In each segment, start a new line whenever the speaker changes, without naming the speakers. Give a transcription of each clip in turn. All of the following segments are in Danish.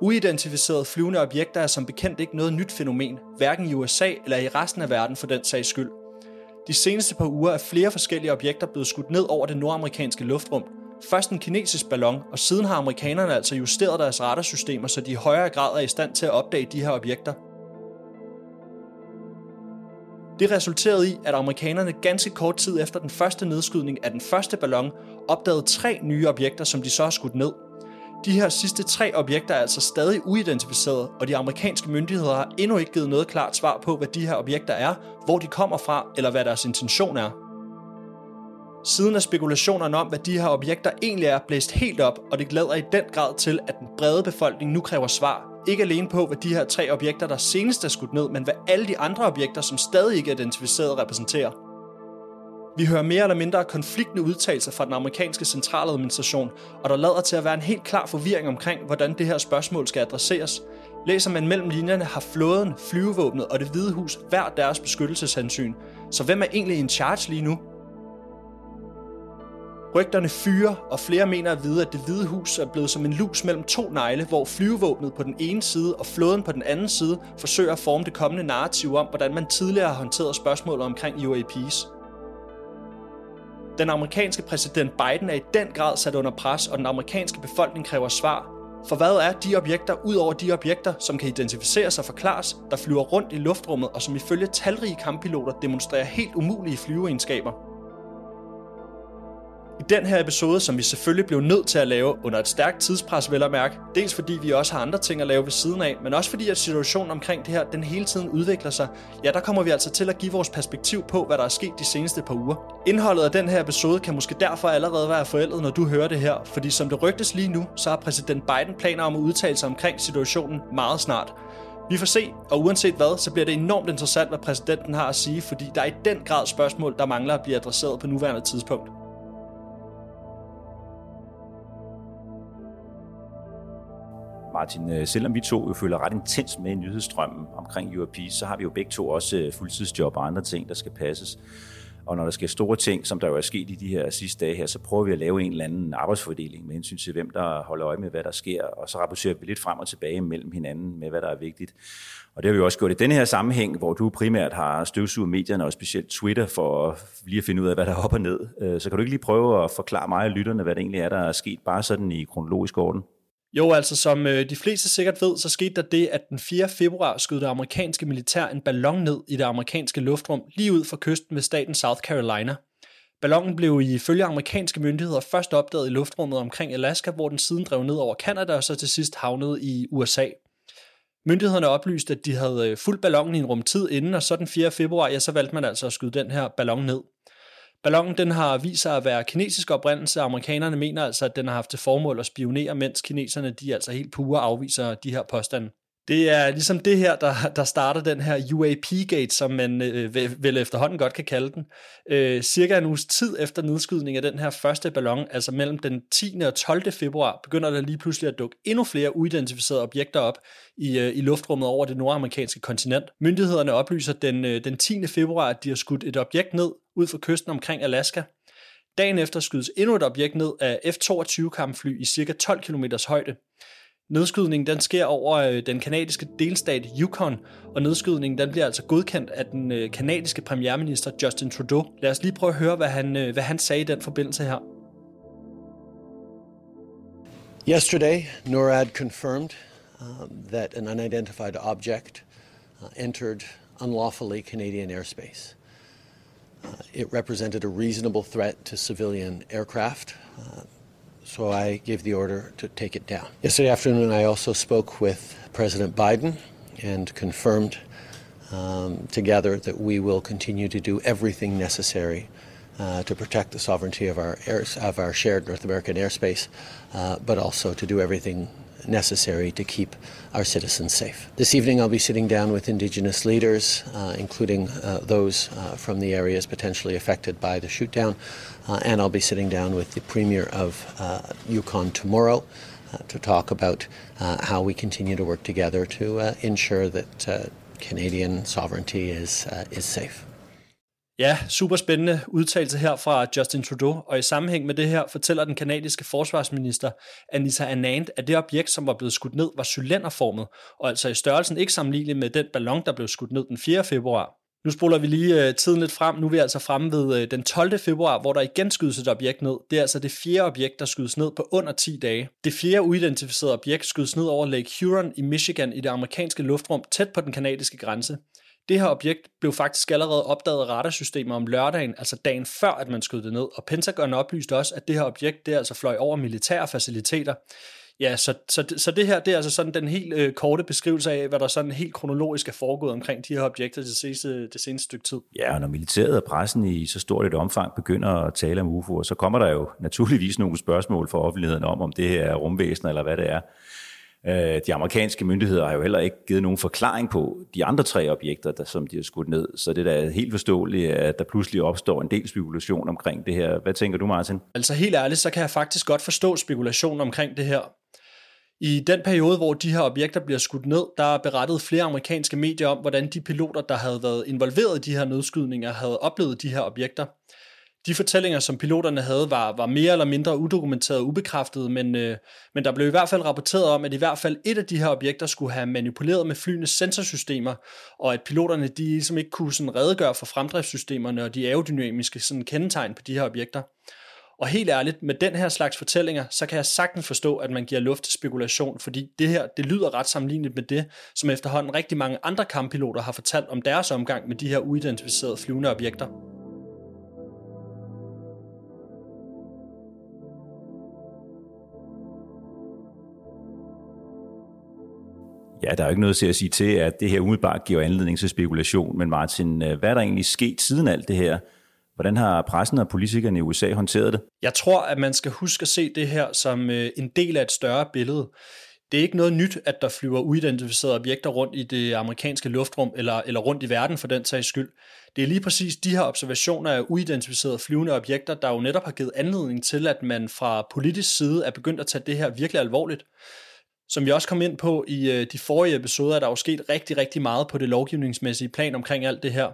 Uidentificerede flyvende objekter er som bekendt ikke noget nyt fænomen, hverken i USA eller i resten af verden for den sags skyld. De seneste par uger er flere forskellige objekter blevet skudt ned over det nordamerikanske luftrum. Først en kinesisk ballon, og siden har amerikanerne altså justeret deres radarsystemer, så de i højere grad er i stand til at opdage de her objekter. Det resulterede i, at amerikanerne ganske kort tid efter den første nedskydning af den første ballon opdagede tre nye objekter, som de så har skudt ned. De her sidste tre objekter er altså stadig uidentificerede, og de amerikanske myndigheder har endnu ikke givet noget klart svar på, hvad de her objekter er, hvor de kommer fra, eller hvad deres intention er. Siden er spekulationerne om, hvad de her objekter egentlig er, blæst helt op, og det glæder i den grad til, at den brede befolkning nu kræver svar. Ikke alene på, hvad de her tre objekter, der senest er skudt ned, men hvad alle de andre objekter, som stadig ikke er identificeret, repræsenterer. Vi hører mere eller mindre konfliktende udtalelser fra den amerikanske centraladministration, og der lader til at være en helt klar forvirring omkring, hvordan det her spørgsmål skal adresseres. Læser man mellem linjerne, har flåden, flyvevåbnet og det hvide hus hver deres beskyttelseshensyn. Så hvem er egentlig in charge lige nu? Rygterne fyrer, og flere mener at vide, at det hvide hus er blevet som en lus mellem to negle, hvor flyvevåbnet på den ene side og flåden på den anden side forsøger at forme det kommende narrativ om, hvordan man tidligere har håndteret spørgsmålet omkring UAPs. Den amerikanske præsident Biden er i den grad sat under pres, og den amerikanske befolkning kræver svar. For hvad er de objekter, ud over de objekter, som kan identificeres og forklares, der flyver rundt i luftrummet og som ifølge talrige kamppiloter demonstrerer helt umulige flyveegenskaber? I den her episode, som vi selvfølgelig blev nødt til at lave under et stærkt tidspres, vel at mærke, dels fordi vi også har andre ting at lave ved siden af, men også fordi at situationen omkring det her, den hele tiden udvikler sig, ja, der kommer vi altså til at give vores perspektiv på, hvad der er sket de seneste par uger. Indholdet af den her episode kan måske derfor allerede være forældet, når du hører det her, fordi som det rygtes lige nu, så har præsident Biden planer om at udtale sig omkring situationen meget snart. Vi får se, og uanset hvad, så bliver det enormt interessant, hvad præsidenten har at sige, fordi der er i den grad spørgsmål, der mangler at blive adresseret på nuværende tidspunkt.
Martin, øh, selvom vi to jo føler ret intens med i nyhedsstrømmen omkring UAP, så har vi jo begge to også øh, fuldtidsjob og andre ting, der skal passes. Og når der sker store ting, som der jo er sket i de her sidste dage her, så prøver vi at lave en eller anden arbejdsfordeling med hensyn til, hvem der holder øje med, hvad der sker, og så rapporterer vi lidt frem og tilbage mellem hinanden med, hvad der er vigtigt. Og det har vi også gjort i denne her sammenhæng, hvor du primært har støvsuget medierne, og specielt Twitter, for lige at finde ud af, hvad der er op og ned. Øh, så kan du ikke lige prøve at forklare mig og lytterne, hvad det egentlig er, der er sket, bare sådan i kronologisk orden?
Jo, altså som øh, de fleste sikkert ved, så skete der det, at den 4. februar skød det amerikanske militær en ballon ned i det amerikanske luftrum lige ud for kysten ved staten South Carolina. Ballonen blev ifølge amerikanske myndigheder først opdaget i luftrummet omkring Alaska, hvor den siden drev ned over Canada og så til sidst havnede i USA. Myndighederne oplyste, at de havde øh, fuldt ballonen i en rum tid inden, og så den 4. februar, ja, så valgte man altså at skyde den her ballon ned. Ballonen den har vist sig at være kinesisk oprindelse, amerikanerne mener altså, at den har haft til formål at spionere, mens kineserne de altså helt pure afviser de her påstande. Det er ligesom det her, der, der starter den her UAP-gate, som man øh, vel efterhånden godt kan kalde den. Øh, cirka en uges tid efter nedskydning af den her første ballon, altså mellem den 10. og 12. februar, begynder der lige pludselig at dukke endnu flere uidentificerede objekter op i, øh, i luftrummet over det nordamerikanske kontinent. Myndighederne oplyser den, øh, den 10. februar, at de har skudt et objekt ned ud for kysten omkring Alaska. Dagen efter skydes endnu et objekt ned af F-22 kampfly i cirka 12 km højde. Nedskydningen den sker over øh, den kanadiske delstat Yukon, og nedskydningen den bliver altså godkendt af den øh, kanadiske premierminister Justin Trudeau. Lad os lige prøve at høre, hvad han, øh, hvad han sagde i den forbindelse her.
Yesterday, NORAD confirmed um, that an unidentified object uh, entered unlawfully Canadian airspace. It represented a reasonable threat to civilian aircraft. Uh, so I gave the order to take it down. Yesterday afternoon, I also spoke with President Biden and confirmed um, together that we will continue to do everything necessary uh, to protect the sovereignty of our air, of our shared North American airspace, uh, but also to do everything necessary to keep our citizens safe. This evening, I'll be sitting down with Indigenous leaders, uh, including uh, those uh, from the areas potentially affected by the shootdown, uh, and I'll be sitting down with the Premier of uh, Yukon tomorrow uh, to talk about how we continue to work together to ensure that Canadian sovereignty is, is safe.
Ja, super spændende udtalelse her fra Justin Trudeau, og i sammenhæng med det her fortæller den kanadiske forsvarsminister Anita Anand, at det objekt, som var blevet skudt ned, var cylinderformet, og altså i størrelsen ikke sammenlignelig med den ballon, der blev skudt ned den 4. februar. Nu spoler vi lige øh, tiden lidt frem. Nu er vi altså fremme ved øh, den 12. februar, hvor der igen skydes et objekt ned. Det er altså det fjerde objekt, der skydes ned på under 10 dage. Det fjerde uidentificerede objekt skydes ned over Lake Huron i Michigan i det amerikanske luftrum tæt på den kanadiske grænse. Det her objekt blev faktisk allerede opdaget af radarsystemer om lørdagen, altså dagen før, at man skød det ned. Og Pentagon oplyste også, at det her objekt, det altså fløj over militære faciliteter. Ja, så, så, så det her, det er altså sådan den helt øh, korte beskrivelse af, hvad der sådan helt kronologisk er foregået omkring de her objekter det seneste, det seneste stykke tid.
Ja, og når militæret og pressen i så stort et omfang begynder at tale om UFO'er, så kommer der jo naturligvis nogle spørgsmål fra offentligheden om, om det her er rumvæsen eller hvad det er. Øh, de amerikanske myndigheder har jo heller ikke givet nogen forklaring på de andre tre objekter, der, som de har skudt ned. Så det er da helt forståeligt, at der pludselig opstår en del spekulation omkring det her. Hvad tænker du, Martin?
Altså helt ærligt, så kan jeg faktisk godt forstå spekulation omkring det her. I den periode, hvor de her objekter bliver skudt ned, der berettede flere amerikanske medier om, hvordan de piloter, der havde været involveret i de her nedskydninger, havde oplevet de her objekter. De fortællinger, som piloterne havde, var, var mere eller mindre udokumenteret og ubekræftede, men, øh, men der blev i hvert fald rapporteret om, at i hvert fald et af de her objekter skulle have manipuleret med flyenes sensorsystemer, og at piloterne de ligesom ikke kunne sådan redegøre for fremdriftssystemerne og de aerodynamiske sådan kendetegn på de her objekter. Og helt ærligt, med den her slags fortællinger, så kan jeg sagtens forstå, at man giver luft til spekulation, fordi det her, det lyder ret sammenlignet med det, som efterhånden rigtig mange andre kamppiloter har fortalt om deres omgang med de her uidentificerede flyvende objekter.
Ja, der er jo ikke noget til at sige til, at det her umiddelbart giver anledning til spekulation, men Martin, øh, hvad er der egentlig sket siden alt det her? Hvordan har pressen og politikerne i USA håndteret det?
Jeg tror, at man skal huske at se det her som øh, en del af et større billede. Det er ikke noget nyt, at der flyver uidentificerede objekter rundt i det amerikanske luftrum, eller, eller rundt i verden for den sags skyld. Det er lige præcis de her observationer af uidentificerede flyvende objekter, der jo netop har givet anledning til, at man fra politisk side er begyndt at tage det her virkelig alvorligt. Som vi også kom ind på i øh, de forrige episoder, er der jo sket rigtig, rigtig meget på det lovgivningsmæssige plan omkring alt det her.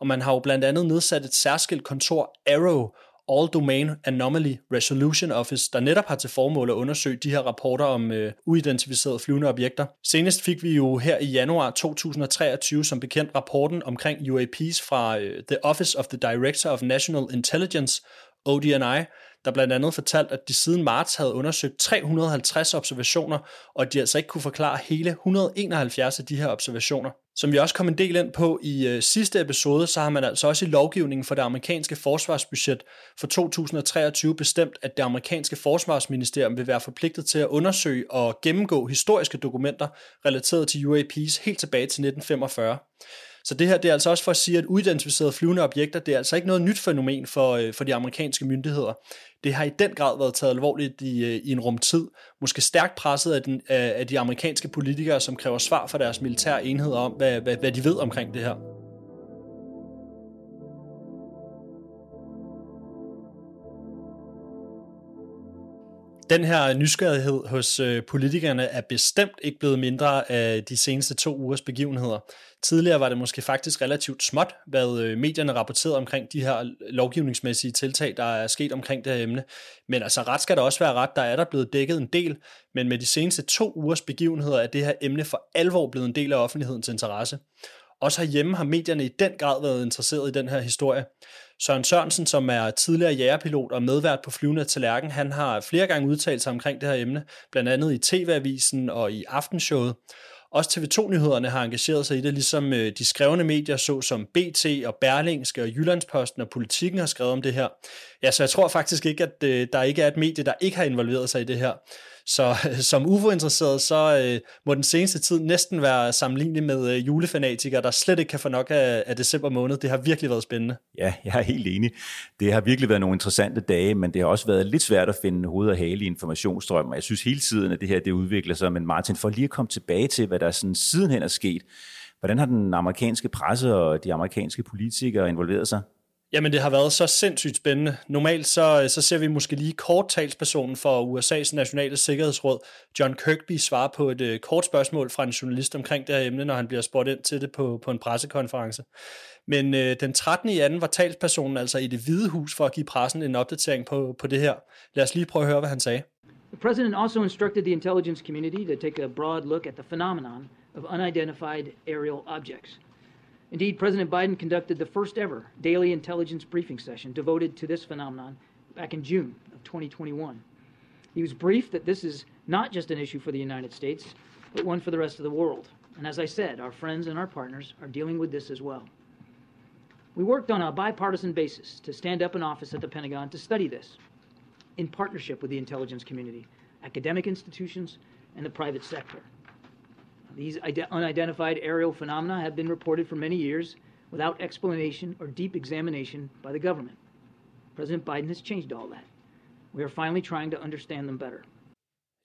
Og man har jo blandt andet nedsat et særskilt kontor, Arrow, All Domain Anomaly Resolution Office, der netop har til formål at undersøge de her rapporter om øh, uidentificerede flyvende objekter. Senest fik vi jo her i januar 2023 som bekendt rapporten omkring UAPs fra øh, The Office of the Director of National Intelligence, ODNI, der blandt andet fortalt, at de siden marts havde undersøgt 350 observationer, og at de altså ikke kunne forklare hele 171 af de her observationer. Som vi også kom en del ind på i øh, sidste episode, så har man altså også i lovgivningen for det amerikanske forsvarsbudget for 2023 bestemt, at det amerikanske forsvarsministerium vil være forpligtet til at undersøge og gennemgå historiske dokumenter relateret til UAPs helt tilbage til 1945. Så det her det er altså også for at sige, at uidentificerede flyvende objekter, det er altså ikke noget nyt fænomen for, øh, for de amerikanske myndigheder. Det har i den grad været taget alvorligt i, øh, i en rumtid, måske stærkt presset af, den, af de amerikanske politikere, som kræver svar fra deres militære enheder om, hvad, hvad, hvad de ved omkring det her. Den her nysgerrighed hos øh, politikerne er bestemt ikke blevet mindre af de seneste to ugers begivenheder. Tidligere var det måske faktisk relativt småt, hvad øh, medierne rapporterede omkring de her lovgivningsmæssige tiltag, der er sket omkring det her emne. Men altså ret skal der også være ret, der er der blevet dækket en del, men med de seneste to ugers begivenheder er det her emne for alvor blevet en del af offentlighedens interesse. Også herhjemme har medierne i den grad været interesseret i den her historie. Søren Sørensen, som er tidligere jægerpilot og medvært på Flyvende til Lærken, han har flere gange udtalt sig omkring det her emne, blandt andet i TV-avisen og i Aftenshowet. Også TV2-nyhederne har engageret sig i det, ligesom øh, de skrevne medier, såsom BT og Berlingske og Jyllandsposten og Politikken har skrevet om det her. Ja, så jeg tror faktisk ikke, at øh, der ikke er et medie, der ikke har involveret sig i det her. Så øh, som UFO-interesseret, så øh, må den seneste tid næsten være sammenlignelig med øh, julefanatikere, der slet ikke kan få nok af, af december måned. Det har virkelig været spændende.
Ja, jeg er helt enig. Det har virkelig været nogle interessante dage, men det har også været lidt svært at finde hoved og hale i informationsstrømmen. Jeg synes hele tiden, at det her det udvikler sig. Men Martin, for lige at komme tilbage til, hvad der sådan sidenhen er sket, hvordan har den amerikanske presse og de amerikanske politikere involveret sig?
Jamen, det har været så sindssygt spændende. Normalt så, øh, så ser vi måske lige kort talspersonen for USA's nationale sikkerhedsråd, John Kirkby, svare på et uh, kort spørgsmål fra en journalist omkring det her emne, når han bliver spurgt ind til det på, på en pressekonference. Men uh, den 13. i anden var talspersonen altså i det hvide hus for at give pressen en opdatering på, på det her. Lad os lige prøve at høre, hvad han sagde.
The president also instructed the intelligence community to take a broad look at the phenomenon of unidentified aerial objects – Indeed, President Biden conducted the first ever daily intelligence briefing session devoted to this phenomenon back in June of 2021. He was briefed that this is not just an issue for the United States, but one for the rest of the world. And as I said, our friends and our partners are dealing with this as well. We worked on a bipartisan basis to stand up an office at the Pentagon to study this in partnership with the intelligence community, academic institutions, and the private sector. These unidentified aerial phenomena have been reported for many years without explanation or deep examination by the government. President Biden has changed all that. We are finally trying to understand them better.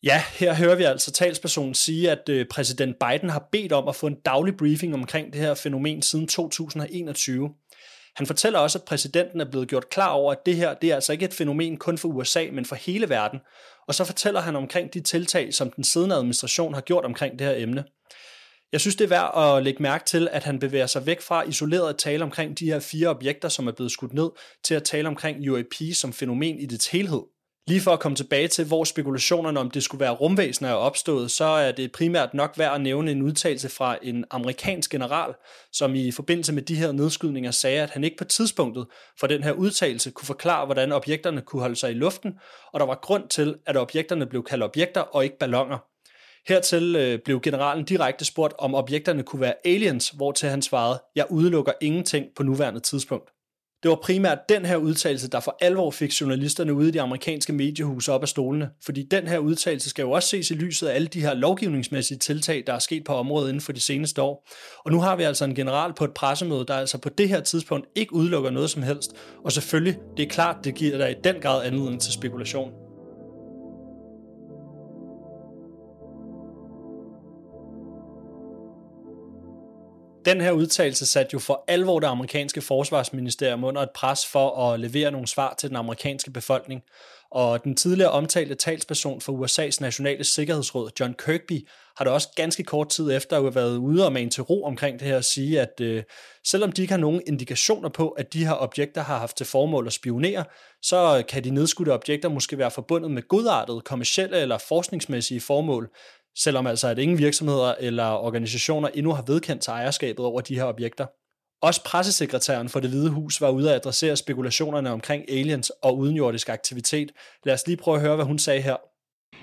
Ja, her hører vi altså talspersonen sige, at øh, præsident Biden har bedt om at få en daglig briefing omkring det her fænomen siden 2021. Han fortæller også, at præsidenten er blevet gjort klar over, at det her det er altså ikke et fænomen kun for USA, men for hele verden. Og så fortæller han omkring de tiltag, som den siddende administration har gjort omkring det her emne. Jeg synes, det er værd at lægge mærke til, at han bevæger sig væk fra isoleret at tale omkring de her fire objekter, som er blevet skudt ned, til at tale omkring UAP som fænomen i dets helhed. Lige for at komme tilbage til, hvor spekulationerne om det skulle være rumvæsener er opstået, så er det primært nok værd at nævne en udtalelse fra en amerikansk general, som i forbindelse med de her nedskydninger sagde, at han ikke på tidspunktet for den her udtalelse kunne forklare, hvordan objekterne kunne holde sig i luften, og der var grund til, at objekterne blev kaldt objekter og ikke ballonger. Hertil øh, blev generalen direkte spurgt, om objekterne kunne være aliens, hvor til han svarede, jeg udelukker ingenting på nuværende tidspunkt. Det var primært den her udtalelse, der for alvor fik journalisterne ude i de amerikanske mediehuse op af stolene, fordi den her udtalelse skal jo også ses i lyset af alle de her lovgivningsmæssige tiltag, der er sket på området inden for de seneste år. Og nu har vi altså en general på et pressemøde, der altså på det her tidspunkt ikke udelukker noget som helst, og selvfølgelig, det er klart, det giver dig i den grad anledning til spekulation. Den her udtalelse satte jo for alvor det amerikanske forsvarsministerium under et pres for at levere nogle svar til den amerikanske befolkning. Og den tidligere omtalte talsperson for USA's nationale sikkerhedsråd, John Kirkby, har da også ganske kort tid efter at have været ude og med til ro omkring det her og sige, at øh, selvom de ikke har nogen indikationer på, at de her objekter har haft til formål at spionere, så kan de nedskudte objekter måske være forbundet med godartede, kommersielle eller forskningsmæssige formål, selvom altså at ingen virksomheder eller organisationer endnu har vedkendt sig ejerskabet over de her objekter. Også pressesekretæren for det Hvide Hus var ude at adressere spekulationerne omkring aliens og udenjordisk aktivitet. Lad os lige prøve at høre, hvad hun sagde her.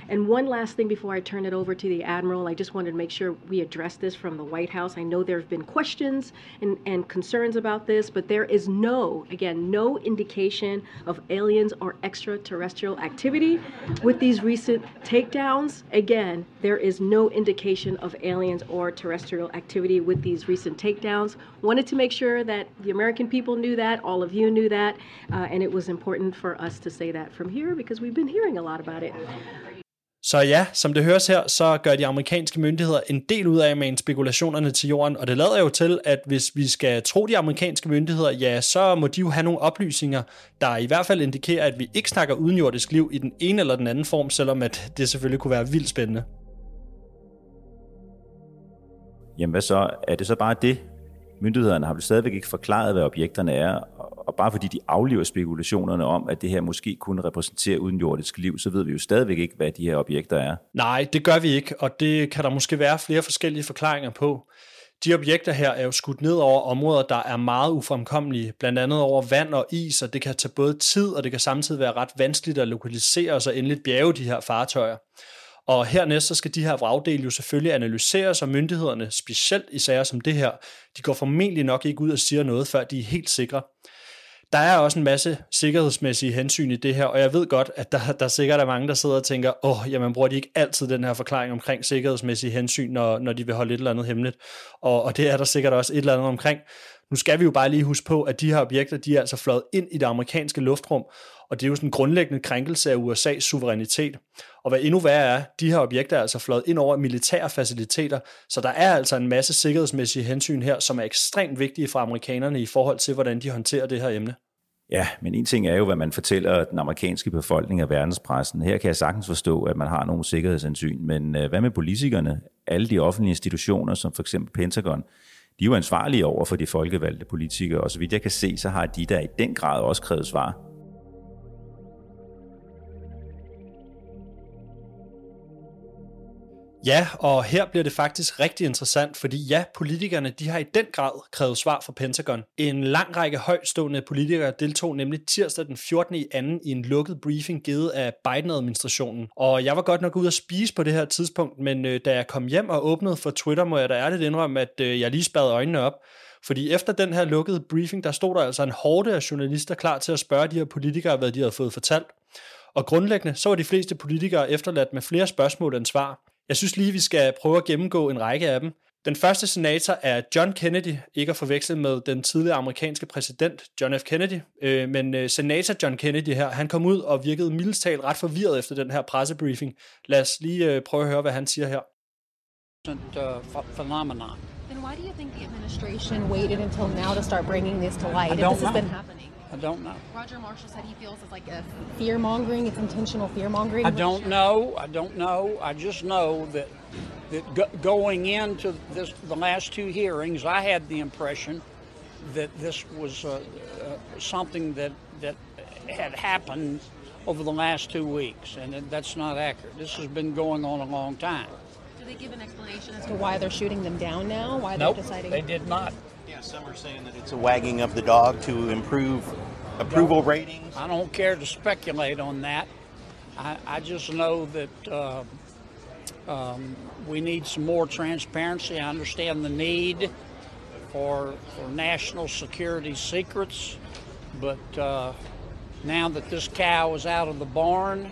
And one last thing before I turn it over to the Admiral, I just wanted to make sure we address this from the White House. I know there have been questions and, and concerns about this, but there is no, again, no indication of aliens or extraterrestrial activity with these recent takedowns. Again, there is no indication of aliens or terrestrial activity with these recent takedowns. Wanted to make sure that the American people knew that, all of you knew that, uh, and it was important for us to say that from here because we've been hearing a lot about it.
Så ja, som det høres her, så gør de amerikanske myndigheder en del ud af med spekulationerne til jorden, og det lader jo til, at hvis vi skal tro de amerikanske myndigheder, ja, så må de jo have nogle oplysninger, der i hvert fald indikerer, at vi ikke snakker udenjordisk liv i den ene eller den anden form, selvom at det selvfølgelig kunne være vildt spændende.
Jamen hvad så? Er det så bare det? Myndighederne har vel stadigvæk ikke forklaret, hvad objekterne er, og bare fordi de aflever spekulationerne om, at det her måske kunne repræsentere udenjordisk liv, så ved vi jo stadigvæk ikke, hvad de her objekter er.
Nej, det gør vi ikke, og det kan der måske være flere forskellige forklaringer på. De objekter her er jo skudt ned over områder, der er meget ufremkommelige, blandt andet over vand og is, og det kan tage både tid, og det kan samtidig være ret vanskeligt at lokalisere og så endelig bjerge de her fartøjer. Og hernæst så skal de her vragdele jo selvfølgelig analyseres, og myndighederne, specielt i sager som det her, de går formentlig nok ikke ud og siger noget, før de er helt sikre. Der er også en masse sikkerhedsmæssige hensyn i det her, og jeg ved godt, at der, der sikkert er mange, der sidder og tænker, åh, oh, jamen bruger de ikke altid den her forklaring omkring sikkerhedsmæssige hensyn, når, når de vil holde et eller andet hemmeligt. Og, og det er der sikkert også et eller andet omkring. Nu skal vi jo bare lige huske på, at de her objekter, de er altså fløjet ind i det amerikanske luftrum, og det er jo sådan en grundlæggende krænkelse af USA's suverænitet. Og hvad endnu værre er, de her objekter er altså fløjet ind over militære faciliteter, så der er altså en masse sikkerhedsmæssige hensyn her, som er ekstremt vigtige for amerikanerne i forhold til, hvordan de håndterer det her emne.
Ja, men en ting er jo, hvad man fortæller den amerikanske befolkning af verdenspressen. Her kan jeg sagtens forstå, at man har nogle sikkerhedshensyn, men øh, hvad med politikerne? Alle de offentlige institutioner, som for eksempel Pentagon, de er jo ansvarlige over for de folkevalgte politikere, og så vidt jeg kan se, så har de der i den grad også krævet svar.
Ja, og her bliver det faktisk rigtig interessant, fordi ja, politikerne de har i den grad krævet svar fra Pentagon. En lang række højstående politikere deltog nemlig tirsdag den 14. i anden i en lukket briefing givet af Biden-administrationen. Og jeg var godt nok ude at spise på det her tidspunkt, men øh, da jeg kom hjem og åbnede for Twitter, må jeg da ærligt indrømme, at øh, jeg lige spadede øjnene op. Fordi efter den her lukkede briefing, der stod der altså en hårde af journalister klar til at spørge de her politikere, hvad de havde fået fortalt. Og grundlæggende så var de fleste politikere efterladt med flere spørgsmål end svar. Jeg synes lige, vi skal prøve at gennemgå en række af dem. Den første senator er John Kennedy, ikke at forveksle med den tidligere amerikanske præsident John F. Kennedy, øh, men øh, senator John Kennedy her, han kom ud og virkede mildest talt ret forvirret efter den her pressebriefing. Lad os lige øh, prøve at høre, hvad han siger her.
Uh, phenomenon.
Then why do you think the administration waited until now to start bringing this to light? If this has been happening.
I don't know.
Roger Marshall said he feels it's like a fear mongering. It's intentional fear mongering.
I don't know. I don't know. I just know that that go- going into this the last two hearings, I had the impression that this was uh, uh, something that that had happened over the last two weeks, and that's not accurate. This has been going on a long time.
Do they give an explanation as to why they're shooting them down now? Why
nope,
they're deciding?
they did not.
Some are saying that it's a wagging of the dog to improve approval ratings.
I don't care to speculate on that. I, I just know that uh, um, we need some more transparency. I understand the need for for national security secrets, but uh, now that this cow is out of the barn,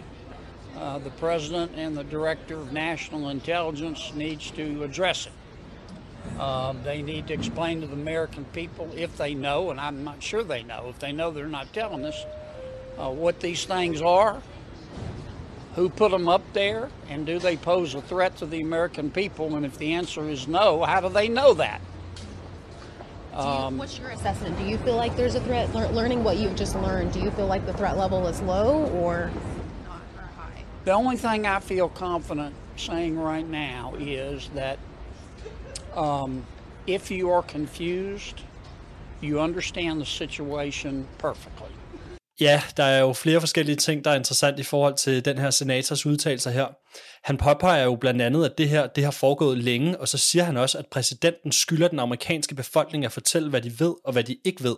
uh, the president and the director of national intelligence needs to address it. Um, they need to explain to the American people if they know, and I'm not sure they know. If they know, they're not telling us uh, what these things are, who put them up there, and do they pose a threat to the American people? And if the answer is no, how do they know that?
Um, you, what's your assessment? Do you feel like there's a threat? Le- learning what you've just learned, do you feel like the threat level is low or not or high?
The only thing I feel confident saying right now is that um, if you are confused, you understand the situation perfectly.
Ja, der er jo flere forskellige ting, der er interessant i forhold til den her senators udtalelser her. Han påpeger jo blandt andet, at det her det har foregået længe, og så siger han også, at præsidenten skylder den amerikanske befolkning at fortælle, hvad de ved og hvad de ikke ved.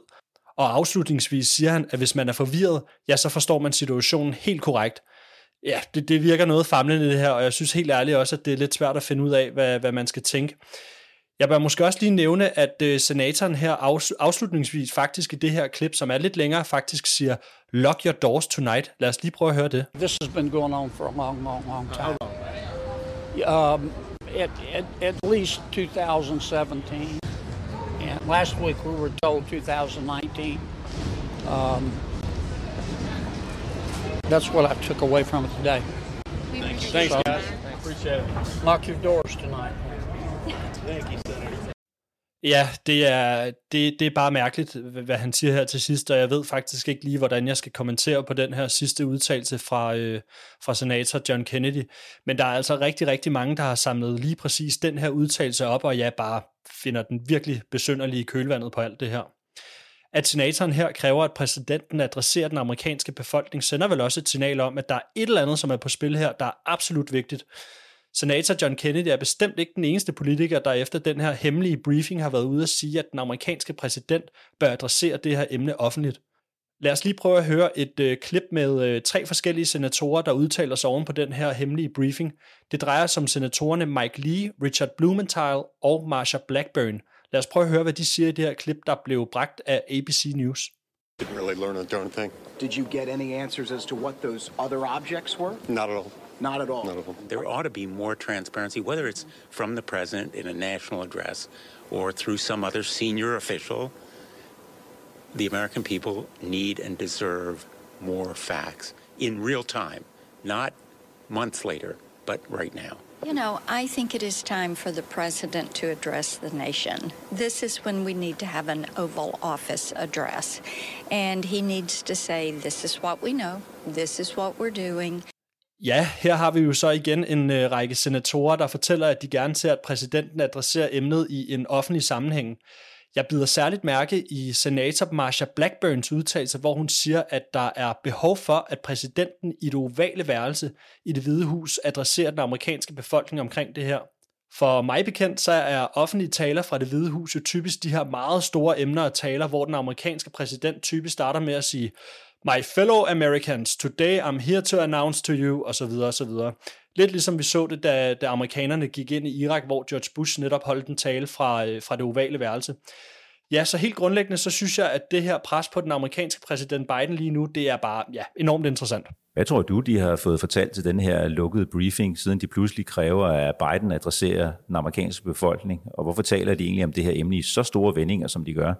Og afslutningsvis siger han, at hvis man er forvirret, ja, så forstår man situationen helt korrekt. Ja, det, det virker noget famlende det her, og jeg synes helt ærligt også, at det er lidt svært at finde ud af, hvad, hvad man skal tænke. Jeg bør måske også lige nævne, at øh, senatoren her afslutningsvis faktisk i det her klip, som er lidt længere, faktisk siger, lock your doors tonight. Lad os lige prøve at høre det.
This has been going on for a long, long, long time. Um, at, at, at least 2017. And last week we were told 2019. Um, that's what I took away from it today. Thanks, guys. Appreciate it. Lock your doors tonight.
Thank you, Ja, det er, det, det er bare mærkeligt, hvad han siger her til sidst, og jeg ved faktisk ikke lige, hvordan jeg skal kommentere på den her sidste udtalelse fra, øh, fra senator John Kennedy. Men der er altså rigtig, rigtig mange, der har samlet lige præcis den her udtalelse op, og jeg bare finder den virkelig besynderlige kølvandet på alt det her. At senatoren her kræver, at præsidenten adresserer den amerikanske befolkning, sender vel også et signal om, at der er et eller andet, som er på spil her, der er absolut vigtigt. Senator John Kennedy er bestemt ikke den eneste politiker, der efter den her hemmelige briefing har været ude at sige, at den amerikanske præsident bør adressere det her emne offentligt. Lad os lige prøve at høre et øh, klip med øh, tre forskellige senatorer, der udtaler sig oven på den her hemmelige briefing. Det drejer sig om senatorerne Mike Lee, Richard Blumenthal og Marsha Blackburn. Lad os prøve at høre, hvad de siger i det her klip, der blev bragt af ABC News.
Didn't really learn a darn thing.
Did you get any answers as to what those other objects were?
Not at all.
Not at all.
Not at all.
There ought to be more transparency, whether it's from the president in a national address or through some other senior official. The American people need and deserve more facts in real time, not months later, but right now.
You know, I think it is time for the president to address the nation. This is when we need to have an Oval Office address. And he needs to say, This is what we know, this is what we're doing.
Ja, her har vi jo så igen en øh, række senatorer, der fortæller, at de gerne ser, at præsidenten adresserer emnet i en offentlig sammenhæng. Jeg bider særligt mærke i senator Marsha Blackburns udtalelse, hvor hun siger, at der er behov for, at præsidenten i det ovale værelse i det hvide hus adresserer den amerikanske befolkning omkring det her. For mig bekendt, så er offentlige taler fra det hvide hus jo typisk de her meget store emner og taler, hvor den amerikanske præsident typisk starter med at sige, My fellow Americans, today I'm here to announce to you, og så videre, og så videre. Lidt ligesom vi så det, da, da amerikanerne gik ind i Irak, hvor George Bush netop holdt en tale fra, øh, fra det ovale værelse. Ja, så helt grundlæggende, så synes jeg, at det her pres på den amerikanske præsident Biden lige nu, det er bare ja, enormt interessant.
Hvad tror du, de har fået fortalt til den her lukkede briefing, siden de pludselig kræver, at Biden adresserer den amerikanske befolkning? Og hvorfor taler de egentlig om det her emne i så store vendinger, som de gør?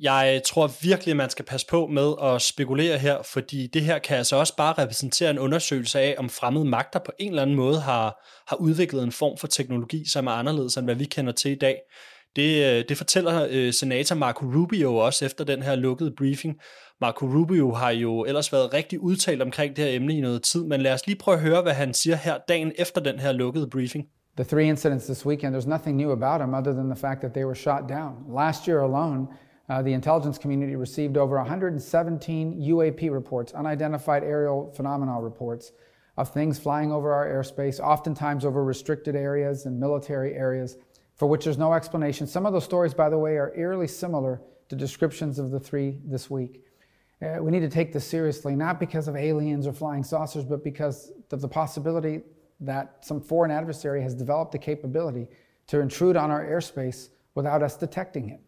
Jeg tror virkelig, at man skal passe på med at spekulere her, fordi det her kan altså også bare repræsentere en undersøgelse af, om fremmede magter på en eller anden måde har, har udviklet en form for teknologi, som er anderledes end hvad vi kender til i dag. Det, øh, det fortæller øh, senator Marco Rubio også efter den her lukkede briefing. Marco Rubio har jo ellers været rigtig udtalt omkring det her emne i noget tid, men lad os lige prøve at høre, hvad han siger her dagen efter den her lukkede briefing.
The three incidents this weekend, there's nothing new about them other than the fact that they were shot down. Last year alone, Uh, the intelligence community received over 117 UAP reports, unidentified aerial phenomena reports, of things flying over our airspace, oftentimes over restricted areas and military areas, for which there's no explanation. Some of those stories, by the way, are eerily similar to descriptions of the three this week. Uh, we need to take this seriously, not because of aliens or flying saucers, but because of the possibility that some foreign adversary has developed the capability to intrude on our airspace without us detecting it.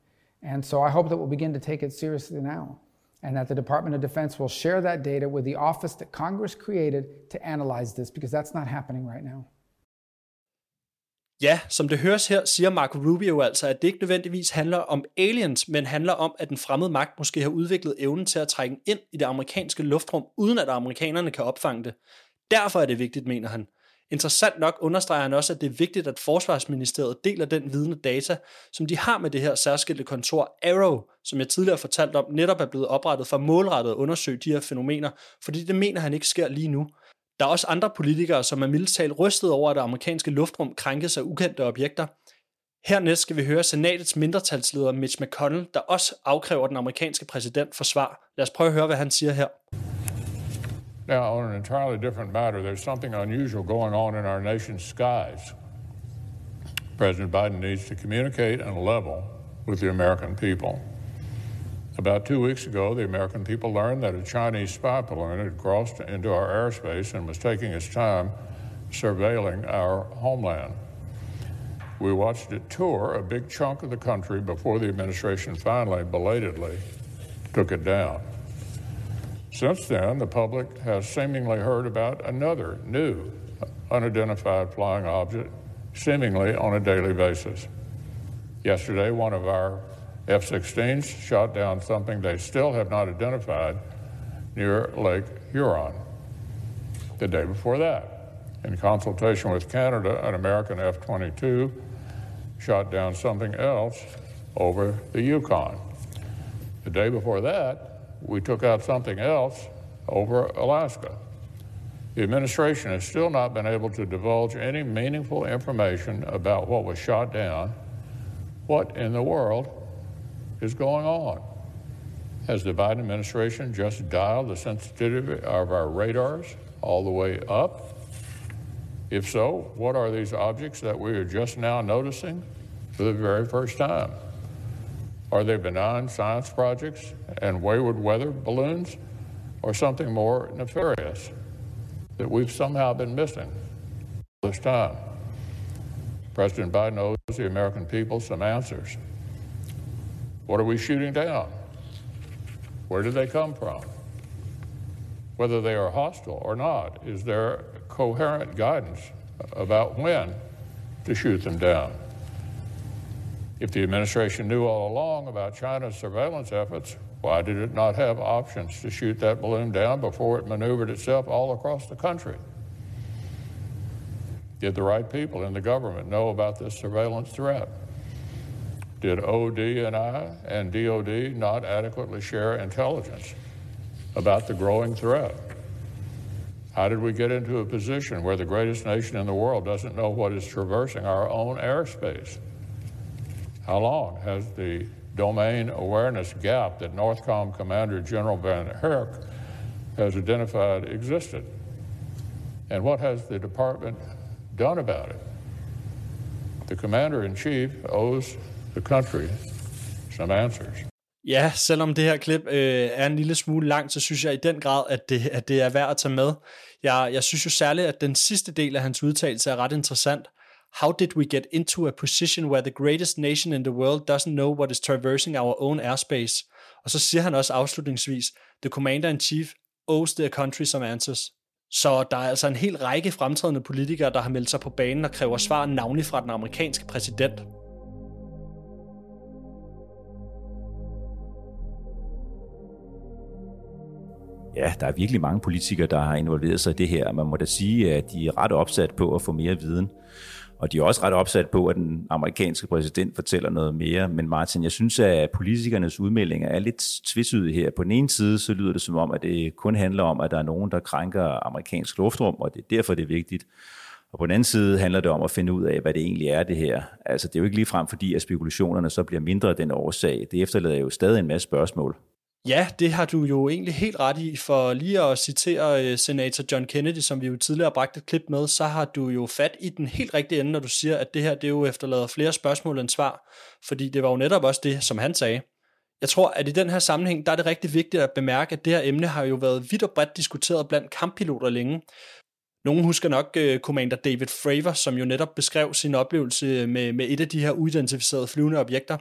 And so I hope that we'll begin to take it seriously now, and that the Department of Defense will share that data with the office that Congress created to analyze this, because that's not happening right now.
Ja, som det høres her, siger Marco Rubio altså, at det ikke nødvendigvis handler om aliens, men handler om, at den fremmede magt måske har udviklet evnen til at trænge ind i det amerikanske luftrum, uden at amerikanerne kan opfange det. Derfor er det vigtigt, mener han. Interessant nok understreger han også, at det er vigtigt, at Forsvarsministeriet deler den viden og data, som de har med det her særskilte kontor Arrow, som jeg tidligere fortalt om, netop er blevet oprettet for målrettet at undersøge de her fænomener, fordi det mener han ikke sker lige nu. Der er også andre politikere, som er mildt talt rystet over, at det amerikanske luftrum krænkes af ukendte objekter. Hernæst skal vi høre senatets mindretalsleder Mitch McConnell, der også afkræver den amerikanske præsident for svar. Lad os prøve at høre, hvad han siger her.
Now, on an entirely different matter, there's something unusual going on in our nation's skies. President Biden needs to communicate and level with the American people. About two weeks ago, the American people learned that a Chinese spy balloon had crossed into our airspace and was taking its time surveilling our homeland. We watched it tour a big chunk of the country before the administration finally, belatedly, took it down. Since then, the public has seemingly heard about another new unidentified flying object, seemingly on a daily basis. Yesterday, one of our F 16s shot down something they still have not identified near Lake Huron. The day before that, in consultation with Canada, an American F 22 shot down something else over the Yukon. The day before that, we took out something else over Alaska. The administration has still not been able to divulge any meaningful information about what was shot down. What in the world is going on? Has the Biden administration just dialed the sensitivity of our radars all the way up? If so, what are these objects that we are just now noticing for the very first time? Are they benign science projects and wayward weather balloons, or something more nefarious that we've somehow been missing this time? President Biden owes the American people some answers. What are we shooting down? Where did they come from? Whether they are hostile or not, is there coherent guidance about when to shoot them down. If the administration knew all along about China's surveillance efforts, why did it not have options to shoot that balloon down before it maneuvered itself all across the country? Did the right people in the government know about this surveillance threat? Did ODNI and DOD not adequately share intelligence about the growing threat? How did we get into a position where the greatest nation in the world doesn't know what is traversing our own airspace? How long has the domain awareness gap that NORTHCOM Commander General Van Herk has identified existed? And what has the department done about it? The commander in chief owes the country some answers.
Ja, selvom det her klip øh, er en lille smule langt, så synes jeg i den grad, at det, at det er værd at tage med. Jeg, jeg synes jo særligt, at den sidste del af hans udtalelse er ret interessant. How did we get into a position where the greatest nation in the world doesn't know what is traversing our own airspace? Og så siger han også afslutningsvis, the commander-in-chief owes the country some answers. Så der er altså en hel række fremtrædende politikere, der har meldt sig på banen og kræver svar navnlig fra den amerikanske præsident.
Ja, der er virkelig mange politikere, der har involveret sig i det her. Man må da sige, at de er ret opsat på at få mere viden. Og de er også ret opsat på, at den amerikanske præsident fortæller noget mere. Men Martin, jeg synes, at politikernes udmeldinger er lidt tvetydige her. På den ene side, så lyder det som om, at det kun handler om, at der er nogen, der krænker amerikansk luftrum, og det er derfor, det er vigtigt. Og på den anden side handler det om at finde ud af, hvad det egentlig er, det her. Altså, det er jo ikke lige frem, fordi at spekulationerne så bliver mindre af den årsag. Det efterlader jo stadig en masse spørgsmål.
Ja, det har du jo egentlig helt ret i, for lige at citere øh, senator John Kennedy, som vi jo tidligere har bragt et klip med, så har du jo fat i den helt rigtige ende, når du siger, at det her det jo efterlader flere spørgsmål end svar, fordi det var jo netop også det, som han sagde. Jeg tror, at i den her sammenhæng, der er det rigtig vigtigt at bemærke, at det her emne har jo været vidt og bredt diskuteret blandt kamppiloter længe. Nogle husker nok uh, Commander David Fravor, som jo netop beskrev sin oplevelse med, med et af de her uidentificerede flyvende objekter.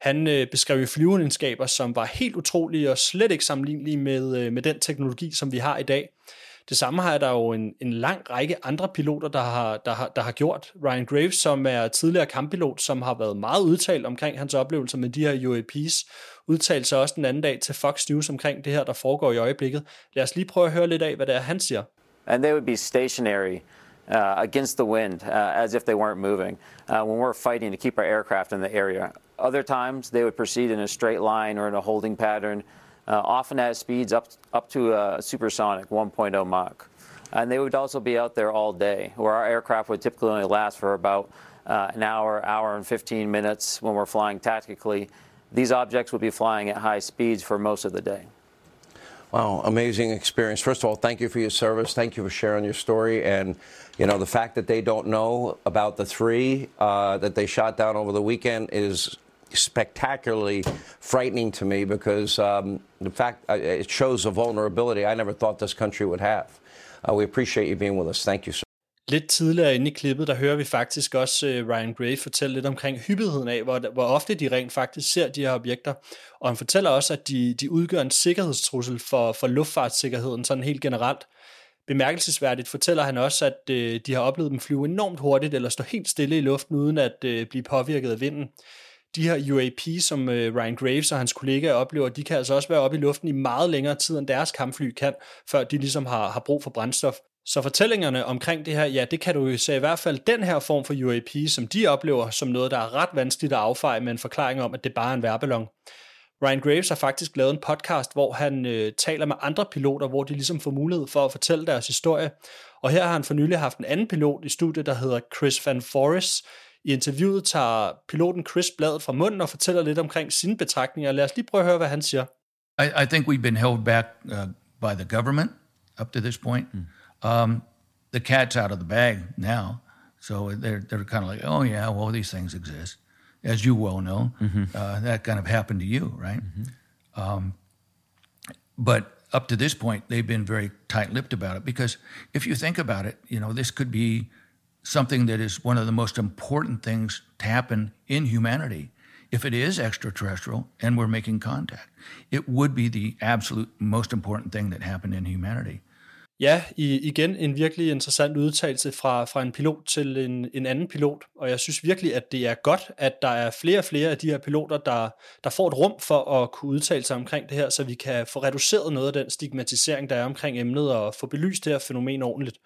Han øh, beskrev jo flyveegenskaber, som var helt utrolige og slet ikke sammenlignelige med, øh, med den teknologi, som vi har i dag. Det samme har der jo en, en lang række andre piloter, der har, der, har, der har gjort. Ryan Graves, som er tidligere kamppilot, som har været meget udtalt omkring hans oplevelser med de her UAPs, udtalte sig også den anden dag til Fox News omkring det her, der foregår i øjeblikket. Lad os lige prøve at høre lidt af, hvad det er, han siger.
And they would be stationary uh, against the wind, uh, as if they weren't moving, uh, when we're fighting to keep our aircraft in the area. Other times, they would proceed in a straight line or in a holding pattern, uh, often at speeds up, up to supersonic 1.0 Mach. And they would also be out there all day, where our aircraft would typically only last for about uh, an hour, hour and 15 minutes when we're flying tactically. These objects would be flying at high speeds for most of the day.
Wow, amazing experience. First of all, thank you for your service. Thank you for sharing your story. And, you know, the fact that they don't know about the three uh, that they shot down over the weekend is spectacularly frightening to me because um, the fact uh, uh it shows a vulnerability I never thought this country would have. Uh, we appreciate you being with us. Thank you, sir.
Lidt tidligere inde i klippet, der hører vi faktisk også øh, Ryan Gray fortælle lidt omkring hyppigheden af, hvor, hvor ofte de rent faktisk ser de her objekter. Og han fortæller også, at de, de udgør en sikkerhedstrussel for, for luftfartssikkerheden sådan helt generelt. Bemærkelsesværdigt fortæller han også, at øh, de har oplevet dem flyve enormt hurtigt eller stå helt stille i luften uden at øh, blive påvirket af vinden de her UAP, som øh, Ryan Graves og hans kollegaer oplever, de kan altså også være oppe i luften i meget længere tid, end deres kampfly kan, før de ligesom har, har brug for brændstof. Så fortællingerne omkring det her, ja, det kan du jo se i hvert fald den her form for UAP, som de oplever som noget, der er ret vanskeligt at affeje med en forklaring om, at det bare er en værballon. Ryan Graves har faktisk lavet en podcast, hvor han øh, taler med andre piloter, hvor de ligesom får mulighed for at fortælle deres historie. Og her har han for nylig haft en anden pilot i studiet, der hedder Chris Van Forest. I interviewet tager piloten Chris bladet fra munden og fortæller lidt omkring sine betragtninger. Lad os lige prøve at høre, hvad han siger.
I, I think we've been held back uh, by the government up to this point. Mm. Um, the cat's out of the bag now. So they're, they're kind of like, oh, yeah, well, these things exist. As you well know, mm-hmm. uh, that kind of happened to you, right? Mm-hmm. Um, but up to this point, they've been very tight lipped about it because if you think about it, you know, this could be something that is one of the most important things to happen in humanity. If it is extraterrestrial and we're making contact, it would be the absolute most important thing that happened in humanity.
Ja, i, igen en virkelig interessant udtalelse fra, fra en pilot til en, en anden pilot, og jeg synes virkelig, at det er godt, at der er flere og flere af de her piloter, der, der får et rum for at kunne udtale sig omkring det her, så vi kan få reduceret noget af den stigmatisering, der er omkring emnet, og få belyst det her fænomen ordentligt.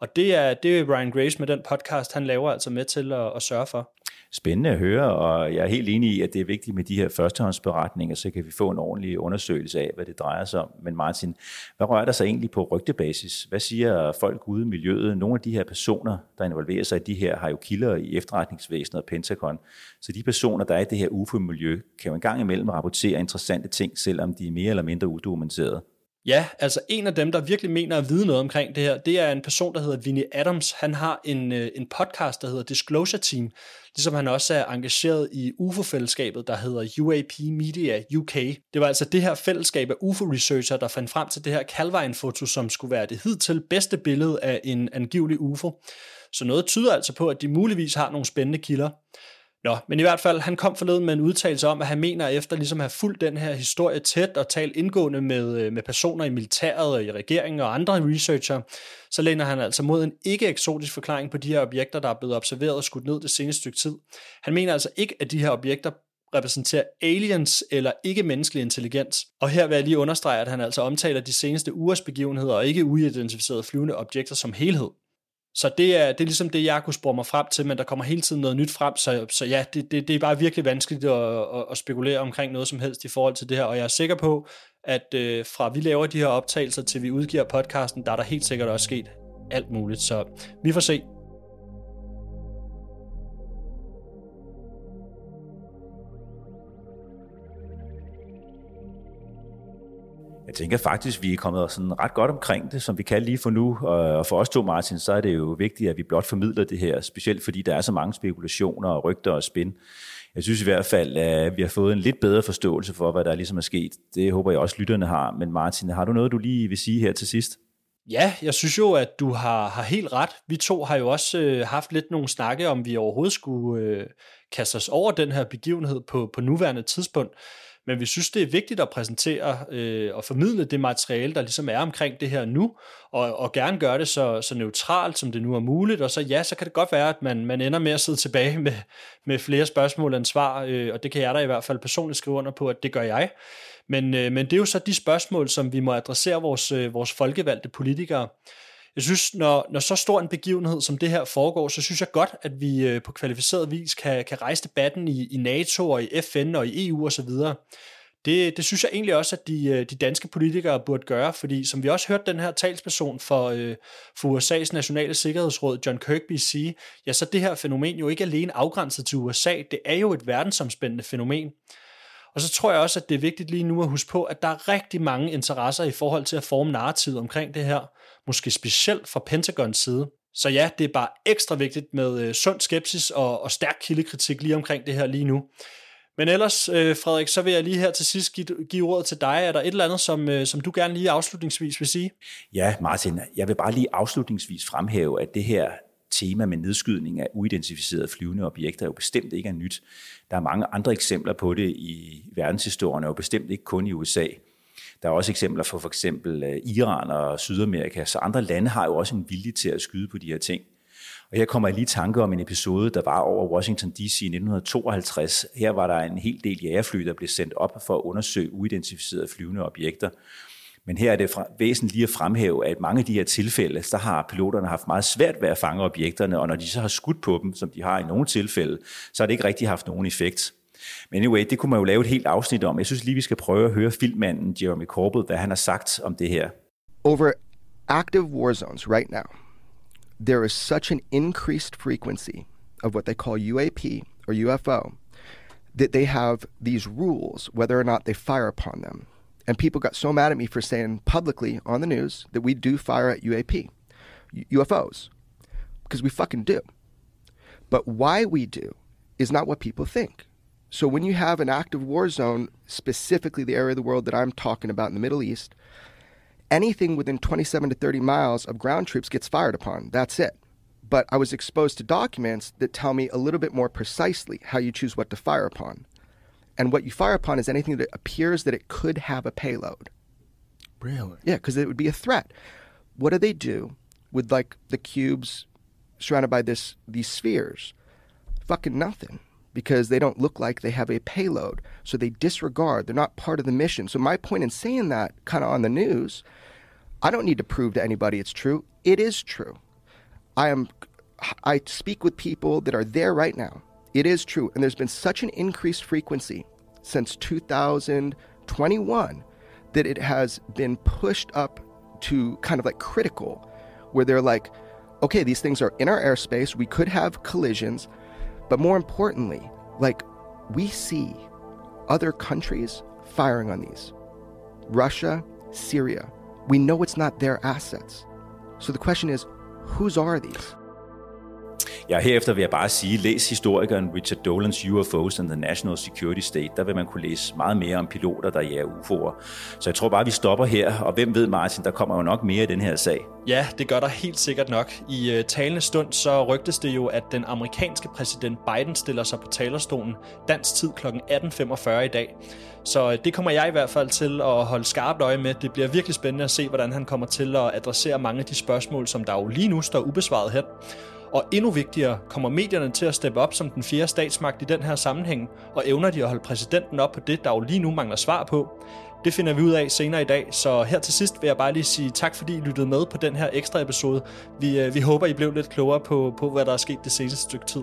Og det er, det er Ryan Grace med den podcast, han laver altså med til at, at sørge for
spændende at høre, og jeg er helt enig i, at det er vigtigt med de her førstehåndsberetninger, så kan vi få en ordentlig undersøgelse af, hvad det drejer sig om. Men Martin, hvad rører der sig egentlig på rygtebasis? Hvad siger folk ude i miljøet? Nogle af de her personer, der involverer sig i de her, har jo kilder i efterretningsvæsenet og Pentagon. Så de personer, der er i det her UFO-miljø, kan jo en gang imellem rapportere interessante ting, selvom de er mere eller mindre udokumenterede.
Ja, altså en af dem, der virkelig mener at vide noget omkring det her, det er en person, der hedder Vinnie Adams. Han har en, øh, en podcast, der hedder Disclosure Team, ligesom han også er engageret i UFO-fællesskabet, der hedder UAP Media UK. Det var altså det her fællesskab af UFO-researcher, der fandt frem til det her Calvine-foto, som skulle være det hidtil bedste billede af en angivelig UFO. Så noget tyder altså på, at de muligvis har nogle spændende kilder. Nå, men i hvert fald, han kom forleden med en udtalelse om, at han mener, efter ligesom at have fulgt den her historie tæt og talt indgående med, øh, med personer i militæret og i regeringen og andre researcher, så læner han altså mod en ikke-eksotisk forklaring på de her objekter, der er blevet observeret og skudt ned det seneste stykke tid. Han mener altså ikke, at de her objekter repræsenterer aliens eller ikke-menneskelig intelligens. Og her vil jeg lige understrege, at han altså omtaler de seneste ugers begivenheder og ikke uidentificerede flyvende objekter som helhed. Så det er, det er ligesom det, jeg kunne spore mig frem til, men der kommer hele tiden noget nyt frem, så, så ja, det, det, det er bare virkelig vanskeligt at, at, at spekulere omkring noget som helst i forhold til det her, og jeg er sikker på, at øh, fra vi laver de her optagelser til vi udgiver podcasten, der er der helt sikkert også sket alt muligt, så vi får se.
Jeg tænker faktisk, at vi er kommet sådan ret godt omkring det, som vi kan lige for nu. Og for os to, Martin, så er det jo vigtigt, at vi blot formidler det her, specielt fordi der er så mange spekulationer og rygter og spin. Jeg synes i hvert fald, at vi har fået en lidt bedre forståelse for, hvad der ligesom er sket. Det håber jeg også, lytterne har. Men Martin, har du noget, du lige vil sige her til sidst?
Ja, jeg synes jo, at du har, har helt ret. Vi to har jo også øh, haft lidt nogle snakke, om vi overhovedet skulle øh, kaste os over den her begivenhed på, på nuværende tidspunkt men vi synes, det er vigtigt at præsentere øh, og formidle det materiale, der ligesom er omkring det her nu, og, og gerne gøre det så, så neutralt, som det nu er muligt, og så ja, så kan det godt være, at man, man ender med at sidde tilbage med, med flere spørgsmål end svar, øh, og det kan jeg da i hvert fald personligt skrive under på, at det gør jeg. Men, øh, men det er jo så de spørgsmål, som vi må adressere vores, øh, vores folkevalgte politikere. Jeg synes, når, når så stor en begivenhed som det her foregår, så synes jeg godt, at vi øh, på kvalificeret vis kan, kan rejse debatten i, i NATO og i FN og i EU osv. Det, det synes jeg egentlig også, at de, øh, de danske politikere burde gøre, fordi som vi også hørte den her talsperson for, øh, for USA's nationale sikkerhedsråd, John Kirkby, sige, ja, så det her fænomen jo ikke alene afgrænset til USA, det er jo et verdensomspændende fænomen. Og så tror jeg også, at det er vigtigt lige nu at huske på, at der er rigtig mange interesser i forhold til at forme narrativet omkring det her måske specielt fra Pentagons side. Så ja, det er bare ekstra vigtigt med øh, sund skepsis og, og stærk kildekritik lige omkring det her lige nu. Men ellers, øh, Frederik, så vil jeg lige her til sidst give, give ordet til dig. Er der et eller andet, som, øh, som du gerne lige afslutningsvis vil sige?
Ja, Martin, jeg vil bare lige afslutningsvis fremhæve, at det her tema med nedskydning af uidentificerede flyvende objekter jo bestemt ikke er nyt. Der er mange andre eksempler på det i verdenshistorien, og bestemt ikke kun i USA. Der er også eksempler for for eksempel øh, Iran og Sydamerika, så andre lande har jo også en vilje til at skyde på de her ting. Og her kommer jeg lige i tanke om en episode, der var over Washington D.C. i 1952. Her var der en hel del jægerfly, der blev sendt op for at undersøge uidentificerede flyvende objekter. Men her er det væsentligt lige at fremhæve, at mange af de her tilfælde, der har piloterne haft meget svært ved at fange objekterne, og når de så har skudt på dem, som de har i nogle tilfælde, så har det ikke rigtig haft nogen effekt. Men anyway, det kunne man jo lave et helt afsnit om. Jeg synes lige, vi skal prøve at høre filmmanden Jeremy Corbett, hvad han har sagt om det her.
Over active war zones right now, there is such an increased frequency of what they call UAP or UFO that they have these rules whether or not they fire upon them. And people got so mad at me for saying publicly on the news that we do fire at UAP, UFOs, because we fucking do. But why we do is not what people think. So when you have an active war zone, specifically the area of the world that I'm talking about in the Middle East, anything within 27 to 30 miles of ground troops gets fired upon. That's it. But I was exposed to documents that tell me a little bit more precisely how you choose what to fire upon. And what you fire upon is anything that appears that it could have a payload.
Really?
Yeah, because it would be a threat. What do they do with like the cubes surrounded by this these spheres? Fucking nothing. Because they don't look like they have a payload. So they disregard. They're not part of the mission. So my point in saying that kind of on the news, I don't need to prove to anybody it's true. It is true. I am I speak with people that are there right now it is true. And there's been such an increased frequency since 2021 that it has been pushed up to kind of like critical, where they're like, okay, these things are in our airspace. We could have collisions. But more importantly, like we see other countries firing on these Russia, Syria. We know it's not their assets. So the question is, whose are these?
Ja, herefter vil jeg bare sige, læs historikeren Richard Dolans UFOs and the National Security State. Der vil man kunne læse meget mere om piloter, der jager UFO'er. Så jeg tror bare, vi stopper her, og hvem ved Martin, der kommer jo nok mere i den her sag.
Ja, det gør der helt sikkert nok. I øh, talende stund så rygtes det jo, at den amerikanske præsident Biden stiller sig på talerstolen dansk tid kl. 18.45 i dag. Så øh, det kommer jeg i hvert fald til at holde skarpt øje med. Det bliver virkelig spændende at se, hvordan han kommer til at adressere mange af de spørgsmål, som der jo lige nu står ubesvaret her. Og endnu vigtigere, kommer medierne til at steppe op som den fjerde statsmagt i den her sammenhæng, og evner de at holde præsidenten op på det, der jo lige nu mangler svar på? Det finder vi ud af senere i dag, så her til sidst vil jeg bare lige sige tak, fordi I lyttede med på den her ekstra episode. Vi, øh, vi håber, I blev lidt klogere på, på, hvad der er sket det seneste stykke tid.